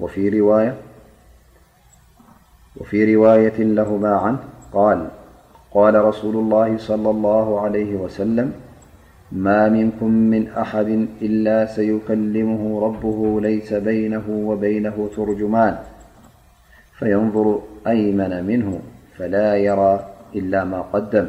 وفي رواية لهما عنه قال قال رسول الله صلى الله عليه وسلم ما منكم من أحد إلا سيكلمه ربه ليس بينه وبينه ترجمان فينظر أيمن منه فلا يرى إلا ما قدم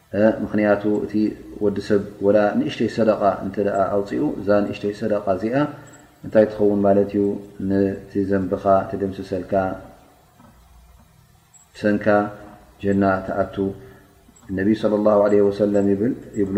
ምኽንያቱ እቲ ወዲ ሰብ ወላ ንእሽተይ ሰደቓ እንተ ኣውጺኡ እዛ ንእሽተይ ሰደቓ እዚኣ እንታይ ትኸውን ማለት እዩ ነቲ ዘንብኻ ትድምስሰልካ ብሰንካ ጀና ትኣቱ ነቢ صለ ላሁ ለ ወሰለም ይብሉ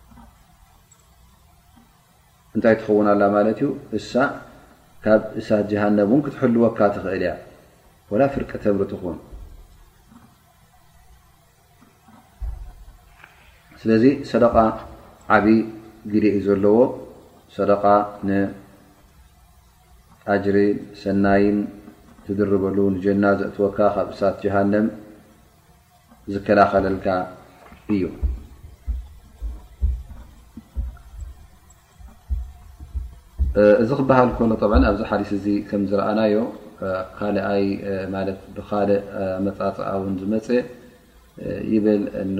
እንታይ ትኸውን ኣላ ማለት እዩ እሳ ካብ እሳት ጀሃነብ እውን ክትሕልወካ ትኽእል እያ ወላ ፍርቂ ተምሪ ትኹን ስለዚ ሰደቃ ዓብዪ ግደ እዩ ዘለዎ ሰደቃ ንኣጅሪ ሰናይን ትድርበሉ ንጀና ዘእትወካ ካብ እሳት ጀሃንም ዝከላኸለልካ እዩ። እዚ ክበሃል ከሎ ኣብዚ ሓዲስ እዚ ከም ዝረኣናዮ ካልኣይ ማለት ብካልእ ኣመፃፅኣ ውን ዝመፀ ይበል እኖ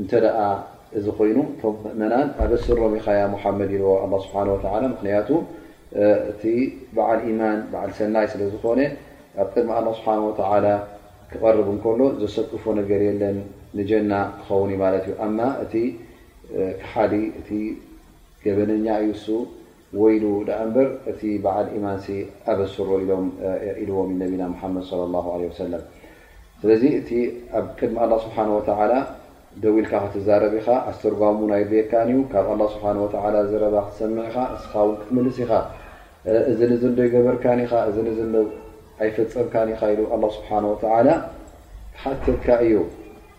እንተ ደኣ እዚ ኮይኑ እቶም ምእመናን ኣበስሮም ኢኻ ያ ሙሓመድ ኢልዎ ኣላ ስብሓን ወተዓላ ምኽንያቱ እቲ በዓል ኢማን በዓል ሰናይ ስለ ዝኾነ ኣብ ቅድሚ ኣላ ስብሓን ወተዓላ ክቐርብ እንከሎ ዘሰክፎ ነገር የለን ንጀና ክኸውን እዩ ማለት እዩ ኣማ እቲ ክሓዲ እቲ ገበነኛ እዩ እሱ ወይሉ ደኣ እምበር እቲ በዓል ኢማንሲ ኣበስሮ ኢሎም ኢልዎም እዩ ነቢና ሙሓመድ ሰለላሁ ዓለይሂ ወሰለም። ስለዚ እቲ ኣብ ቅድሚ ኣላህ ስብሓነሁ ወተዓላ ደው ኢልካ ክትዛረብ ኢኻ፣ ኣስተርጓሚ እውን ኣየድልየካን እዩ፣ ካብ ኣላህ ስብሓነሁ ወተዓላ ዘረባ ክትሰምዕ ኢኻ፣ እስኻ እውን ክትምልስ ኢኻ፣ እዝን እዝን ዶ ኣይገበርካን ኢኻ፣ እዝን እዝን ዶ ኣይፈፀምካን ኢኻ ኢሉ ኣላህ ስብሓነሁ ወተዓላ ክሓተካ እዩ።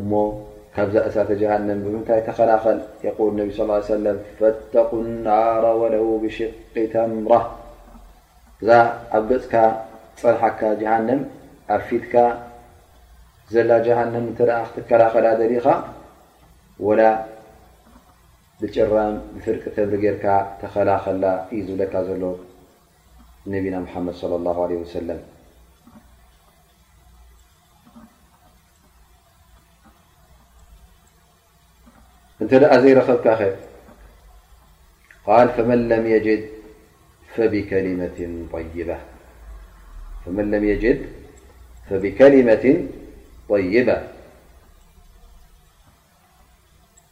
እሞ ካብዛ እሳተ ጀሃነም ብምንታይ ተኸላኸል የቁል ነቢ ስ ሰለም ፈተቁ ናራ ወለው ብሽቂ ተምራ እዛ ኣብ ገፅካ ፀርሓካ ጀሃንም ኣብ ፊትካ ዘላ ጀሃንም እንተ ክትከላኸላ ደሊኻ ወላ ብጭራም ብፍርቂ ተምሪ ጌርካ ተኸላኸላ እዩ ዝብለካ ዘሎ ነቢና ሙሓመድ ለ ላ ለ ወሰለም أنتأزيركخر قال فمن لم يجد فبكلمة طيبة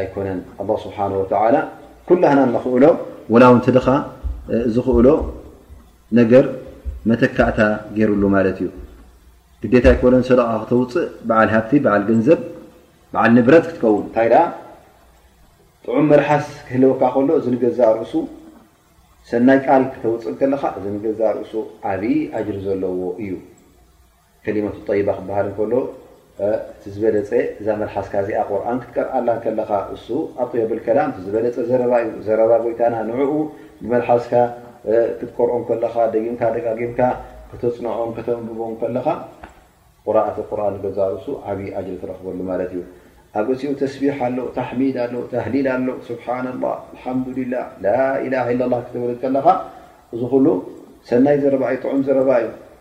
ኣይኮነን ኣላህ ስብሓን ወተዓላ ኩላህና ንኽእሎ ወላ ውን ትድኻ ዝኽእሎ ነገር መተካእታ ገይሩሉ ማለት እዩ ግዴታ ኣይኮነን ሰደቓ ክተውፅእ በዓል ሃብቲ በዓል ገንዘብ በዓል ንብረት ክትከውን እንታይ ደኣ ጥዑም መልሓስ ክህልወካ ከሎ እዚ ንገዛእ ርእሱ ሰናይ ቃል ክተውፅእ ከለኻ እዚ ንገዛእ ርእሱ ዓብዪ ኣጅሪ ዘለዎ እዩ ከሊመቱ ጠይባ ክበሃል እንከሎ እቲ ዝበለጸ እዛ መልሓስካ እዚኣ ቁርኣን ክትቀርኣላ እንከለኻ እሱ ኣጥየቡል ከላም እቲ ዝበለጸ ዘረባ እዩ ዘረባ ጎይታና ንዕኡ ብመልሓስካ ክትቀርኦ እንከለኻ ደጊምካ ደጋጊምካ ከተጽንዖም ከተንብቦ እንከለኻ ቁራኣት ቁርኣን ንገዛእ ርእሱ ዓቢ ኣጅሪ ትረኽበሉ ማለት እዩ ኣብ ርእሲኡ ተስቢሕ ኣሎ ታሕሚድ ኣሎ ታህሊል ኣሎ ስብሓንላህ ኣልሓምዱሊላህ ላኢላሃ ኢላላህ ክትብል እንከለኻ እዚ ኩሉ ሰናይ ዘረባ እዩ ጥዑም ዘረባ እዩ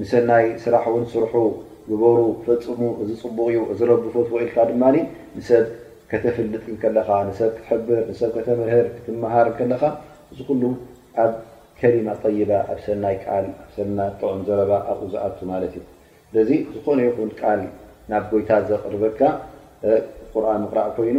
ንሰናይ ስራሕ ውን ስርሑ ግበሩ ፈፅሙ እዚ ፅቡቕ ዩ እዚ ረቢ ፈትዎ ኢልካ ድማ ንሰብ ከተፍልጥ ከለኻ ንሰብ ክትሕብር ንሰብ ከተምህር ክትምሃር ከለኻ እዚ ኩሉ ኣብ ከሊማ ጠይባ ኣብ ሰናይ ቃል ኣብ ሰናይ ጥዑም ዘረባ ኣብኡ ዝኣቱ ማለት ዩ ስለዚ ዝኾነ ይኹን ቃል ናብ ጎይታ ዘቕርበካ ቁርን ምቕራእ ኮይኑ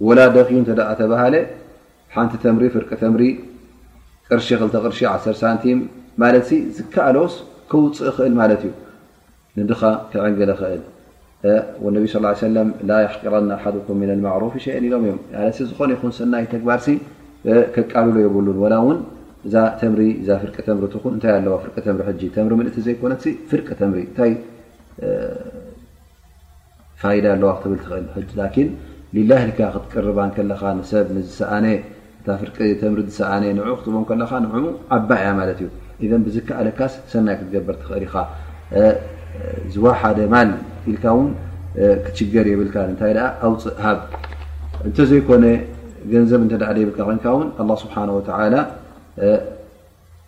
ወላ ደኺ እንተ ተባሃለ ሓንቲ ተምሪ ፍርቂ ተምሪ ቅርሺ ክልተ ቅርሺ ዓሰርተ ሳንቲም ማለትሲ ዝከኣሎስ ክውፅእ ክእል ማለት እዩ ንድኻ ክዕንግል ኽእል ነቢ ስ ሰለም ላ የሕቅረና ሓኩም ም ማዕሩፍ ሸአን ኢሎም እዮም ማለሲ ዝኾነ ይኹን ሰናይ ተግባርሲ ከቃልሎ የብሉን ወላ እውን እዛ ተምሪ እዛ ፍርቂ ተምሪ ትኹን እንታይ ኣለዋ ፍርቂ ተምሪ ሕጂ ተምሪ ምልእቲ ዘይኮነት ፍርቂ ተምሪ እታይ ፋይዳ ኣለዋ ክትብል ትኽእል ሕጂ ላኪን ሊላህ ኢልካ ክትቅርባ እንከለኻ ንሰብ ንዝሰኣነ እታ ፍርቂ ተምሪ ዝሰኣነ ንዑ ክትቦ ከለኻ ንዑ ዓባይ እያ ማለት እዩ ኢዘን ብዝከኣለካስ ሰናይ ክትገበር ትኽእል ኢኻ ዝወሓደ ማል ኢልካ እውን ክትሽገር የብልካ እንታይ ደኣ ኣውፅእ ሃብ እንተዘይኮነ ገንዘብ እንተ ዘይብልካ ኮይንካ እውን ኣላ ስብሓን ወተዓላ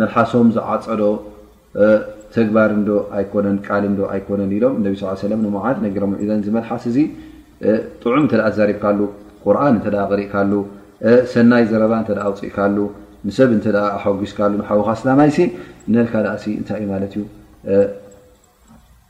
መልሓሶም ዝዓጸዶ ተግባር እንዶ ኣይኮነን ቃል እንዶ ኣይኮነን ኢሎም ነቢ ስ ሰለም ንሙዓዝ ነጊሮም ኢዘን እዚ መልሓስ እዚ ጥዑም እተ ኣዛሪብካሉ ቁርን እተ ቅሪእካሉ ሰናይ ዘረባ እተ ኣውፅእካሉ ንሰብ እተ ኣሓጒስካሉ ንሓውካ ስላማይሲ ንልካ ዳእሲ እንታይ እዩ ማለት እዩ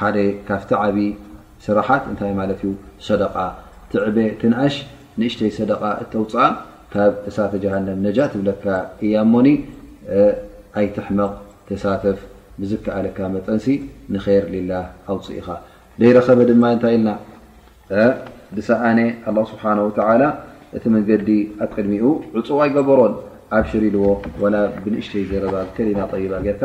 ሓደ ካብቲ ዓቢ ስራሓት እንታይ ማለት እዩ ሰደቃ ትዕበ ትንኣሽ ንእሽተይ ሰደቃ እተውጽኣ ካብ እሳተ ጀሃነም ነጃ ትብለካ እያ እሞኒ ኣይትሕመቅ ተሳተፍ ብዝከኣለካ መጠንሲ ንኼር ሊላህ ኣውጽኢኻ ደይረኸበ ድማ እንታይ ኢልና ድሰኣነ ኣላህ ስብሓነሁ ወተዓላ እቲ መንገዲ ኣብ ቅድሚኡ ዕጹው ኣይገበሮን ኣብሽር ኢልዎ ዋላ ብንእሽተይ ዘረባ ብከሊማ ጠይባ ጌርካ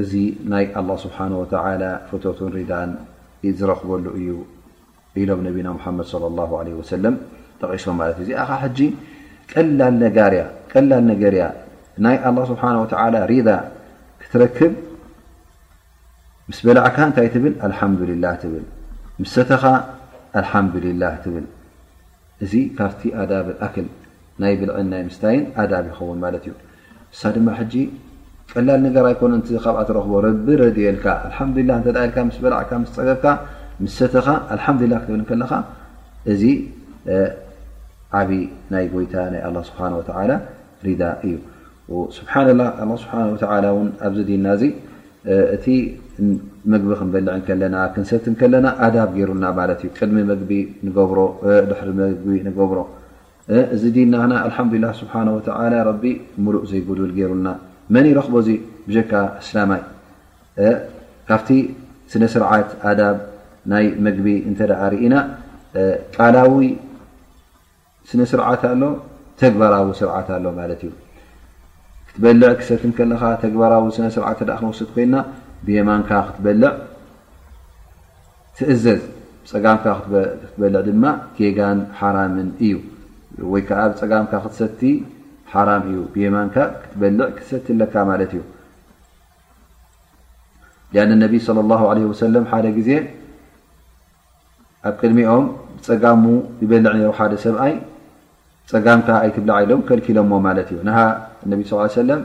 እዚ ናይ ኣላህ ስብሓን ወተዓላ ፍቶቱን ሪዳእን ዝረኽበሉ እዩ ኢሎም ነቢና ሙሓመድ ሶለ ላሁ ዓለይሂ ወሰለም ጠቒሶም ማለት እዩ። እዚኣ ኸዓ ሕጂ ቀላል ነጋር እያ ቀላል ነገር እያ ናይ ኣላህ ስብሓን ወተዓላ ሪዳ ክትረክብ ምስ በላዕካ እንታይ ትብል ኣልሓምዱሊላህ ትብል ምስ ሰተኻ ኣልሓምዱሊላህ ትብል። እዚ ካብቲ ኣዳብ ኣልኣክል ናይ ብልዕን ናይ ምስታይን ኣዳብ ይኸውን ማለት እዩ። ንሳ ድማ ሕጂ ቀላል ነገር ኣይኮነን እቲ ካብኣ ትረኽቦ ረቢ ረድኤልካ ኣልሓምዱሊላህ እንተድኣ ኢልካ ምስ በላዕካ ምስ ፀገብካ ምስ ሰተኻ ኣልሓምዱሊላህ ክትብል ከለኻ እዚ ዓብዪ ናይ ጎይታ ናይ ኣላህ ስብሓነ ወተዓላ ሪዳ እዩ። ስብሓነላህ ኣላህ ስብሓነሁ ወተዓላ እውን ኣብዚ ዲንና እዚ እቲ መግቢ ክንበልዕ ከለና ክንሰቲ ከለና ኣዳብ ገይሩና ማለት እዩ ቅድሚ መግቢ ንገብሮ ድሕሪ መግቢ ንገብሮ እዚ ዲናና ኣልሓምዱላ ስብሓ ወ ረቢ ሙሉእ ዘይጉዱል ገይሩና መን ይረኽቦ ዙ ብጀካ እስላማይ ካብቲ ስነ ስርዓት ኣዳብ ናይ መግቢ እንተ ርኢና ቃላዊ ስነ ስርዓት ኣሎ ተግባራዊ ስርዓት ኣሎ ማለት እዩ ክትበልዕ ክሰትን ከለኻ ተግባራዊ ስነ ስርዓት ተ ክንወስድ ኮይና ብየማንካ ክትበልዕ ትእዘዝ ፀጋምካ ክትበልዕ ድማ ጌጋን ሓራምን እዩ ወይ ከዓ ብፀጋምካ ክትሰቲ ሓራም እዩ ብየማንካ ክትበልዕ ክትሰቲ ኣለካ ማለት እዩ ያን ነቢ ለ ላ ለ ወሰለም ሓደ ግዜ ኣብ ቅድሚኦም ብጸጋሙ ይበልዕ ነሩ ሓደ ሰብኣይ ጸጋምካ ኣይትብላዕ ኢሎም ከልኪሎሞ ማለት እዩ ነሃ ነቢ ስ ሰለም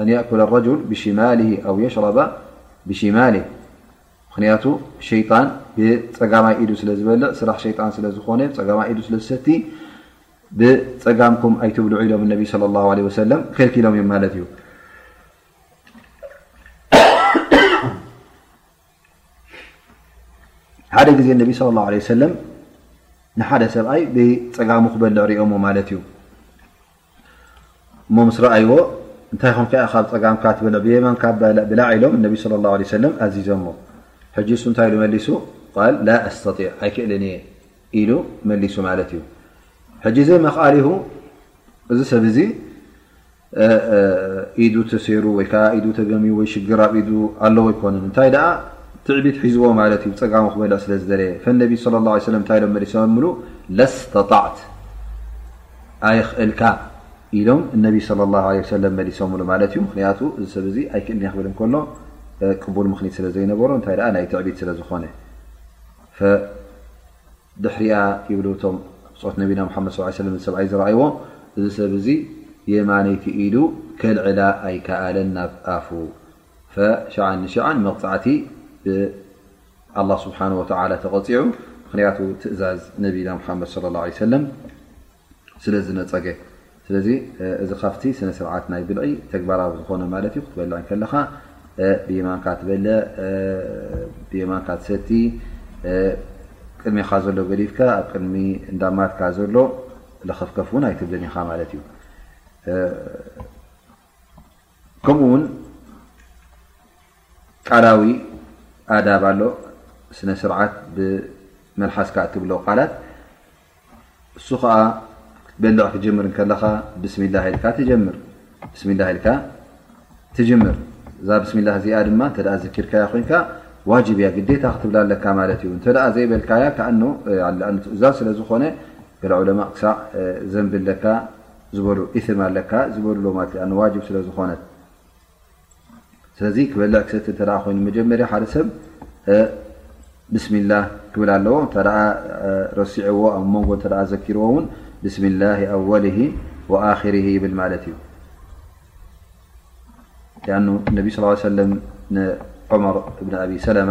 ኣን የእኩል ረጅል ብሽማል ኣው የሽረባ ብሽማል ምክንያቱ ሸይጣን ብፀጋማይ ኢዱ ስለ ዝበልዕ ስራሕ ሸይጣን ስለ ዝኾነ ፀጋማይ ኢዱ ስለዝሰቲ ብፀጋምኩም ኣይትብልዑ ኢሎም ነቢ ለ ላ ለ ወሰለም ከልኪሎም እዮም ማለት እዩ ሓደ ግዜ ነቢ صለ ላه ለ ሰለም ንሓደ ሰብኣይ ብፀጋሙ ክበልዕ ሪኦሞ ማለት እዩ እሞ ምስ ረኣይዎ እንታይ ኹም ከ ካብ ፀጋምካ ትበልዕ ብየማን ካ ብላ ኢሎም ነቢ ለ ላه ለ ሰለም ኣዚዞሞ ሕጂ እሱ እንታይ ኢሉ መሊሱ ል ላ ኣስተጢዕ ኣይክእልን እየ ኢሉ መሊሱ ማለት እዩ ሕጂ ዘይ መክኣሊሁ እዚ ሰብ እዚ ኢዱ ተሰይሩ ወይ ከዓ ኢዱ ተገምዩ ወይ ሽግር ኣብ ኢዱ ኣለዎ ኣይኮነን እንታይ ደኣ ትዕቢት ሒዝዎ ማለት እዩ ፀጋሙ ክበልዕ ስለ ዝደለየ ፈነቢ ስለ ላ ሰለም እንታይ ኢሎም መሊሶምሉ ለስተጣዕት ኣይኽእልካ ኢሎም እነቢ ስለ ላ ለ ሰለም መሊሶምሉ ማለት እዩ ምክንያቱ እዚ ሰብ እዚ ኣይክእልን ክብል እንከሎ ቅቡል ምክኒት ስለ ዘይነበሮ እንታይ ደኣ ናይ ትዕቢት ስለ ዝኾነ ድሕሪኣ ይብሉ እቶም ብጾት ነቢና ሙሓመድ ሰለላሁ ዓለይሂ ወሰለም እዚ ሰብኣይ ዝረኣይዎ እዚ ሰብ እዚ የማነይቲ ኢዱ ከልዕላ ኣይከኣለን ናብ ኣፉ ፈሻዓን ንሻዓን መቕጻዕቲ ብኣላህ ስብሓነሁ ወተዓላ ተቐጺዑ ምኽንያቱ ትእዛዝ ነቢና ሙሓመድ ሰለላሁ ዓለይሂ ወሰለም ስለ ዝነጸገ ስለዚ እዚ ካብቲ ስነ ስርዓት ናይ ብልዒ ተግባራዊ ዝኾነ ማለት እዩ ክትበልዕ ከለኻ ብየማንካ ትበልዕ ብየማንካ ትሰቲ ቅድሜኻ ዘሎ ገዲፍካ ኣብ ቅድሚ እንዳማትካ ዘሎ ለኸፍከፍ እውን ኣይትብልን ኢኻ ማለት እዩ ከምኡ ውን ቃላዊ ኣዳብ ኣሎ ስነ ስርዓት ብመልሓስካ እትብሎ ቃላት እሱ ከኣ ክትበልዕ ክትጀምር ከለኻ ብስሚላህ ኢልካ ትጀምር ብስሚላህ ኢልካ ትጅምር እዛ ብስሚላህ እዚኣ ድማ እተ ዘኪርካያ ኮንካ ዋጅብ እያ ግዴታ ክትብላ ኣለካ ማለት እዩ እንተ ዘይበልካያ ካ ትእዛዝ ስለ ዝኾነ ገለ ዑለማ ክሳዕ ዘንብለካ ዝበሉ ኢትም ኣለካ ዝበሉ ሎማት ዋጅብ ስለ ዝኾነት ስለዚ ክበልዕ ክሰቲ እተ ኮይኑ መጀመርያ ሓደ ሰብ ብስሚላ ክብል ኣለዎ እተ ረሲዕዎ ኣብ መንጎ እተ ዘኪርዎ ውን ብስሚላ ኣወል ኣክር ይብል ማለት እዩ ነ ስ ሰለ ንዑመር እብን ኣብ ሰለማ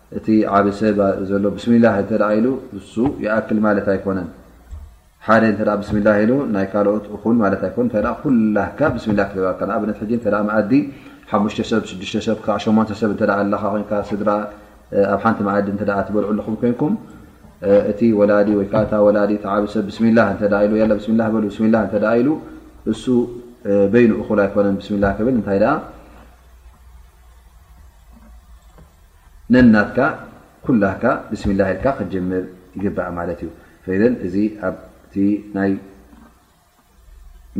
እቲ ዓቢ ሰብ ዘሎ ብስሚላህ እተ ኢሉ እሱ ይኣክል ማለት ኣይኮነን ሓደ እተ ብስሚላ ኢሉ ናይ ካልኦት እኹል ማለት ኣይኮነ እተ ኩላካ ብስሚላ ክትበልካ ንኣብነት ሕጂ እተ መኣዲ ሓሙሽተ ሰብ ሽዱሽተ ሰብ ክሳዕ ሸሞንተ ሰብ እተ ኣለካ ኮንካ ስድራ ኣብ ሓንቲ መኣዲ እተ ትበልዑ ኣለኹም ኮንኩም እቲ ወላዲ ወይከዓ እታ ወላዲ ዓብ ሰብ ብስሚላ እተ ኢሉ የለ ብስሚላ በሉ ብስሚላ እተ ኢሉ እሱ በይኑ እኹል ኣይኮነን ብስሚላ ክብል እንታይ ደኣ ነናትካ ኩላህካ ብስሚላህ ኢልካ ክትጅምር ይግባእ ማለት እዩ። ፈይደን እዚ ኣብቲ ናይ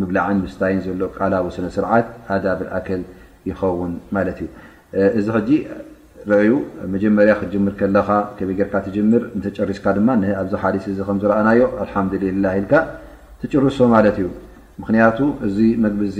ምብላዕን ምስታይን ዘሎ ቃላዊ ስነ ስርዓት ኣዳብ ኣክል ይኸውን ማለት እዩ። እዚ ሕጂ ረኣዩ መጀመርያ ክትጅምር ከለኻ ከመይ ጌርካ ትጅምር እንተጨሪስካ ድማ ን ኣብዚ ሓዲስ እዚ ከም ዝረኣናዮ ኣልሓምዱሊላህ ኢልካ ትጭርሶ ማለት እዩ። ምክንያቱ እዚ መግቢ እዚ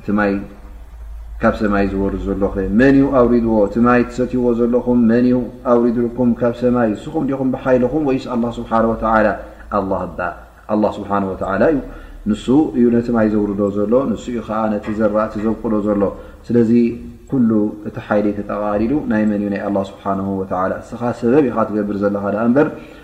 እቲ ማይ ካብ ሰማይ ዝወርድ ዘሎኸ መን እዩ ኣውሪድዎ? እቲ ማይ ትሰትይዎ ዘለኹም መን እዩ ኣውሪድልኩም ካብ ሰማይ? ንስኹም ዲኹም ብሓይልኹም ወይስ ኣላ ስብሓን ወተዓላ? ኣላ እባ ኣላ ስብሓን ወተዓላ እዩ። ንሱ እዩ ነቲ ማይ ዘውርዶ ዘሎ፣ ንሱ እዩ ኸዓ ነቲ ዘራእቲ ዘብቁሎ ዘሎ። ስለዚ ኩሉ እቲ ሓይሊ ተጠቓሊሉ ናይ መን እዩ? ናይ ኣላ ስብሓን ወተዓላ። እስኻ ሰበብ ኢኻ ትገብር ዘለኻ ደኣ እምበር፣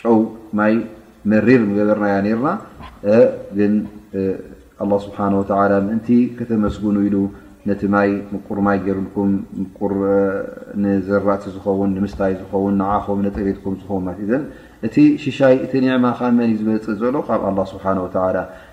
ጨው ማይ መሪር ምገበርናያ ነርና ግን ኣላ ስብሓን ወተላ ምእንቲ ከተመስግኑ ኢሉ ነቲ ማይ ምቁር ማይ ገይሩልኩም ምቁር ንዘራእቲ ዝኸውን ንምስታይ ዝኸውን ንዓኹም ንጥሪትኩም ዝኸውን ማት እዘ እቲ ሽሻይ እቲ ኒዕማ ካብ መን እዩ ዝበፅእ ዘሎ ካብ ኣላ ስብሓን ወተላ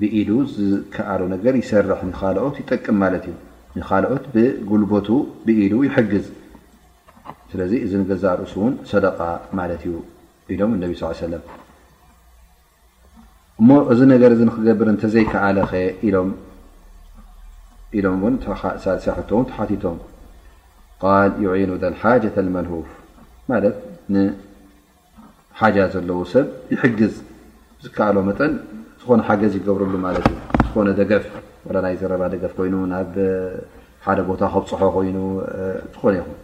ብኢዱ ዝከኣሎ ነገር ይሰርሕ ንኻልኦት ይጠቅም ማለት እዩ ንኻልኦት ብጉልበቱ ብኢዱ ይሕግዝ ስለዚ እዚ ንገዛእ ርእሱ እውን ሰደቃ ማለት እዩ ኢሎም እነቢ ስ ሰለም እሞ እዚ ነገር እዚ ንክገብር እንተዘይከኣለኸ ኢሎም ኢሎም እውን ሳልሳይ ሕቶ እውን ተሓቲቶም ቃል ዩዒኑ ዘልሓጀተ ልመልሁፍ ማለት ሓጃ ዘለዎ ሰብ ይሕግዝ ዝከኣሎ መጠን ዝኾነ ሓገዝ ይገብረሉ ማለት እዩ ዝኾነ ደገፍ ዋላ ናይ ዘረባ ደገፍ ኮይኑ ናብ ሓደ ቦታ ከብፅሖ ኮይኑ ዝኾነ ይኹን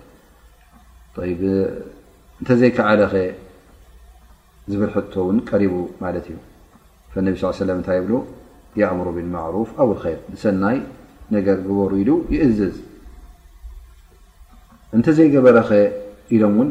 እንተዘይከኣለኸ ዝብል ሕቶ እውን ቀሪቡ ማለት እዩ ፈነቢ ስ ሰለም እንታይ ይብሉ የእምሩ ብልማዕሩፍ ኣው ር ንሰናይ ነገር ግበሩ ኢሉ ይእዝዝ እንተዘይገበረኸ ኢሎም እውን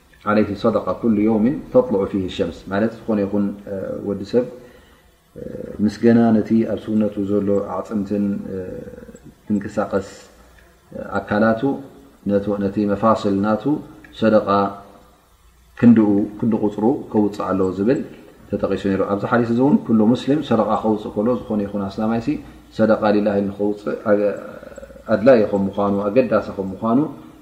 ዓለይቲ ሰደቃ ኩሉ ዮውም ተጥልዑ ፊ ሸምስ ማለት ዝኾነ ይኹን ወዲ ሰብ ምስ ገና ነቲ ኣብ ስውነቱ ዘሎ ኣዕፅምትን ትንቅሳቀስ ኣካላቱ ነቲ መፋስል ናቱ ሰደቃ ክንድኡ ክንዲ ቁፅሩ ከውፅእ ኣለዎ ዝብል ተጠቂሱ ነሩ ኣብዚ ሓሊስ እዚ እውን ኩሉ ሙስሊም ሰደቃ ከውፅእ ከሎ ዝኾነ ይኹን ኣስላማይሲ ሰደቃ ሊላ ንኸውፅእ ኣድላይ ከም ምኳኑ ኣገዳሲ ከም ምኳኑ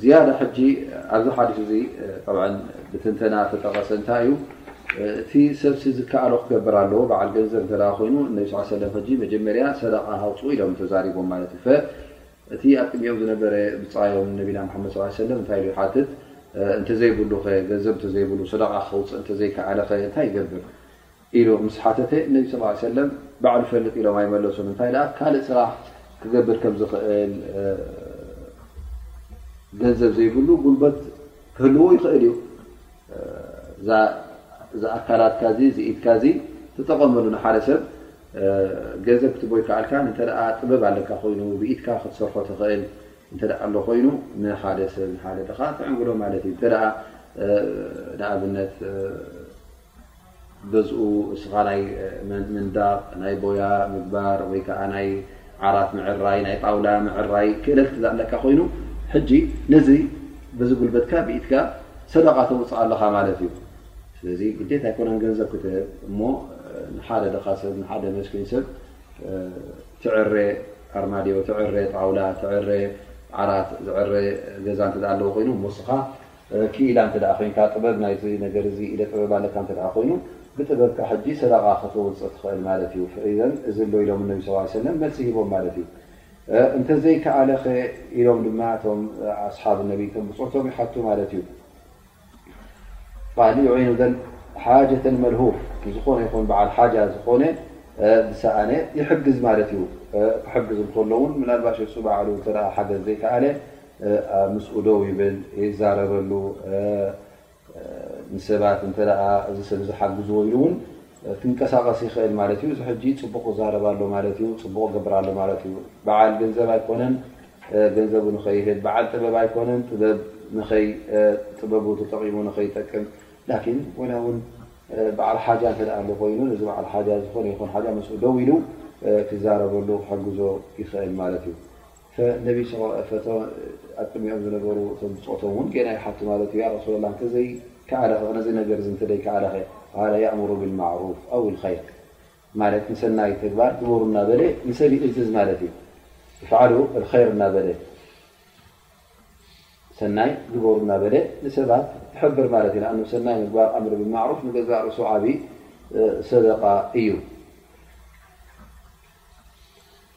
ዝያዳ ሕጂ ኣብዚ ሓዲስ እዚ ጠብዓ ብትንተና ተጠቐሰ እንታይ እዩ እቲ ሰብሲ ዝከኣሎ ክገብር ኣለዎ በዓል ገንዘብ እተ ኮይኑ እነቢ ስ ሰለም ሕጂ መጀመርያ ሰደቃ ሃውፅኡ ኢሎም ተዛሪቦም ማለት እዩ ፈ እቲ ኣብ ቅድሚኦም ዝነበረ ብፃዮም ነቢና መሓመድ ስ ሰለም እንታይ ኢሉ ይሓትት እንተዘይብሉ ኸ ገንዘብ እተዘይብሉ ሰደቃ ክውፅእ እንተዘይከኣለ ኸ እንታይ ይገብር ኢሉ ምስ ሓተተ ነቢ ስ ላ ሰለም ባዕሉ ፈልጥ ኢሎም ኣይመለሱን እንታይ ደኣ ካልእ ስራሕ ክገብር ከም ዝኽእል ገንዘብ ዘይብሉ ጉልበት ክህልዎ ይኽእል እዩ ዝኣካላትካ እዚ ዝኢትካ እዚ ተጠቐመሉ ንሓደ ሰብ ገንዘብ ክትቦ ይከኣልካ እንተ ጥበብ ኣለካ ኮይኑ ብኢትካ ክትሰርሖ ትኽእል እንተ ኣሎ ኮይኑ ንሓደ ሰብ ንሓደ ድኻ ትዕንግሎ ማለት እዩ እተ ንኣብነት ገዝኡ እስኻ ናይ ምንዳቕ፣ ናይ ቦያ ምግባር ወይ ከኣ ናይ ዓራት ምዕራይ፣ ናይ ጣውላ ምዕራይ ክእለት ክዛኣለካ ኮይኑ ሕጂ ነዚ በዚ ጉልበትካ ብኢትካ ሰደቓ ተውጽእ ኣለኻ ማለት እዩ። ስለዚ ግዴታ ኣይኮነን ገንዘብ ክትህብ እሞ ንሓደ ድኻ ሰብ ንሓደ መስኪን ሰብ ትዕረ ኣርማድዮ፣ ትዕረ ጣውላ፣ ትዕረ ዓራት ዝዕረ ገዛ እንተ ኣለዎ ኮይኑ እሞ እስኻ ክኢላ እንተ ኮይንካ ጥበብ ናይዚ ነገር እዚ ኢደ ጥበብ ኣለካ እንተ ኮይኑ ብጥበብካ ሕጂ ሰደቓ ከተውጽእ ትኽእል ማለት እዩ። ፈኢዘን እዚ ኣሎ ኢሎም ነቢ ስ ሰለም መልሲ ሂቦም ማለት እዩ። እንተ ዘይከኣለኸ ኢሎም ድማ እቶም ኣስሓብ ነቢ ቶም ብጾቶም ይሓቱ ማለት እዩ። ቃል ዩዒኑ ዘል ሓጀተ መልሁፍ ንዝኾነ ይኹን በዓል ሓጃ ዝኾነ ዝሰኣነ ይሕግዝ ማለት እዩ። ክሕግዝ እንከሎ እውን ምናልባሽ ንሱ ባዕሉ እተ ሓገዝ ዘይከኣለ ምስኡ ደው ይብል ይዛረበሉ ንሰባት እተ እዚ ሰብ ዚ ሓግዝዎ ኢሉ ውን ክንቀሳቀስ ይኽእል ማለት እዩ እዚ ሕጂ ፅቡቅ ክዛረብ ኣሎ ማለት እዩ ፅቡቅ ክገብር ኣሎ ማለት እዩ በዓል ገንዘብ ኣይኮነን ገንዘቡ ንኸይህብ በዓል ጥበብ ኣይኮነን ጥበቡ ተጠቂሙ ንኸይጠቅም ላኪን ወላ እውን በዓል ሓጃ እተ ኣሎ ኮይኑ ነዚ በዓል ሓጃ ዝኾነ ይኹን ሓጃ ምስ ደው ኢሉ ክዛረበሉ ክሕግዞ ይኽእል ማለት እዩ ፈነቢ ሰ ኣብ ቅድሚኦም ዝነበሩ እቶም ብጾቶም እውን ገና ይሓቱ ማለት እዩ ያረሱላላ እንተዘይከኣለኸ ነዚ ነገር እዚ እንተደይከኣለኸ ቃለ ያእምሩ ብልማዕሩፍ ኣው ልኸይር ማለት ንሰናይ ተግባር ግበሩ እናበለ ንሰብ ይእዝዝ ማለት እዩ ይፍዓሉ ልኸይር እናበለ ሰናይ ግበሩ እናበለ ንሰባት ይሕብር ማለት እዩ ንኣኑ ሰናይ ምግባር ኣምር ብልማዕሩፍ ንገዛእ ርእሱ ዓብዪ ሰደቃ እዩ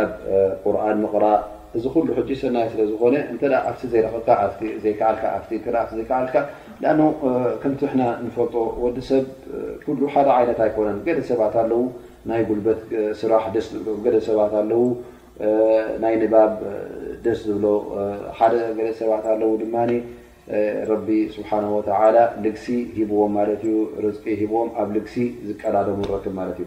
ኣብ ቁርን ምቕራእ እዚ ኩሉ ሕጂ ሰናይ ስለ ዝኾነ እንተ ኣብቲ ዘይረኽብካ ኣብቲ ዘይከኣልካ ኣብቲ እንተ ኣብቲ ዘይከኣልካ ንኣኑ ከምቲ ሕና ንፈልጦ ወዲ ሰብ ኩሉ ሓደ ዓይነት ኣይኮነን ገለ ሰባት ኣለዉ ናይ ጉልበት ስራሕ ደስ ዝብሎም ገለ ሰባት ኣለዉ ናይ ንባብ ደስ ዝብሎ ሓደ ገለ ሰባት ኣለዉ ድማ ረቢ ስብሓን ወተዓላ ልግሲ ሂብዎም ማለት እዩ ርዝቂ ሂብዎም ኣብ ልግሲ ዝቀዳደሙ ንረክብ ማለት እዩ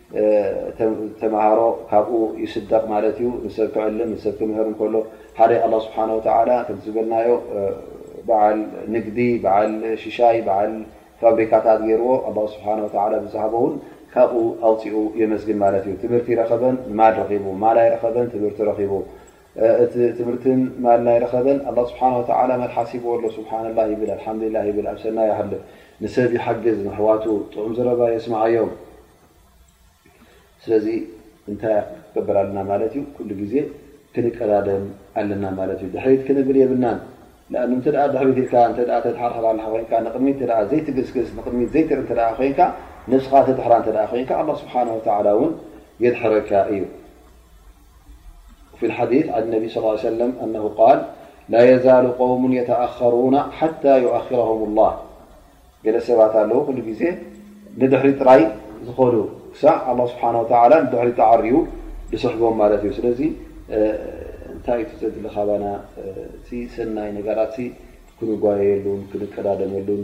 ተምሃሮ ካብኡ ይስደቕ ማለት እዩ ንሰብ ክዕልም ንሰብ ክምህር እከሎ ሓደ ኣላ ስብሓን ወተላ ከም ዝበልናዮ በዓል ንግዲ በዓል ሽሻይ በዓል ፋብሪካታት ገይርዎ ኣላ ስብሓን ወላ ብዝሃቦ እውን ካብኡ ኣውፅኡ የመስግን ማለት እዩ ትምህርቲ ረኸበን ንማል ረኺቡ ማል ኣይረኸበን ትምህርቲ ረኺቡ እቲ ትምህርትን ማል ናይ ረኸበን ኣላ ስብሓን ወተዓላ ማል ሓሲብዎ ኣሎ ስብሓንላ ይብል ኣልሓምዱሊላ ይብል ኣብ ሰናይ ይሃልፍ ንሰብ ይሓግዝ ንኣሕዋቱ ጥዑም ዘረባ የስማዓዮም ስለዚ እንታይ ክገብር ኣለና ማለት እዩ ኩሉ ግዜ ክንቀዳደም ኣለና ማለት እዩ ድሕሪት ክንብል የብልናን ኣ እተ ድሕሪት ኢልካ እ ተድሓርሕር ኣለካ ኮንካ ንቅድሚት እ ዘይትግስግስ ንቅድሚት ዘይትርኢ እተ ኮንካ ነብስኻ ተድሕራ እተ ኮንካ ስብሓን ወተላ እውን የድሕረካ እዩ ፊ ሓዲት ዓን ነቢ ስ ሰለም ኣነሁ ቃል ላ የዛሉ ቆውሙ የተኣኸሩና ሓታ ይኣኽረሁም ላህ ገለ ሰባት ኣለዉ ኩሉ ግዜ ንድሕሪ ጥራይ ዝኸዱ ክሳዕ ኣላ ስብሓን ወተላ ንድሕሪ ተዓርዩ ዝስሕቦም ማለት እዩ ስለዚ እንታይ እዩ ዘድሊ ካባና እቲ ሰናይ ነገራት ክንጓየየሉን ክንቀዳደመሉን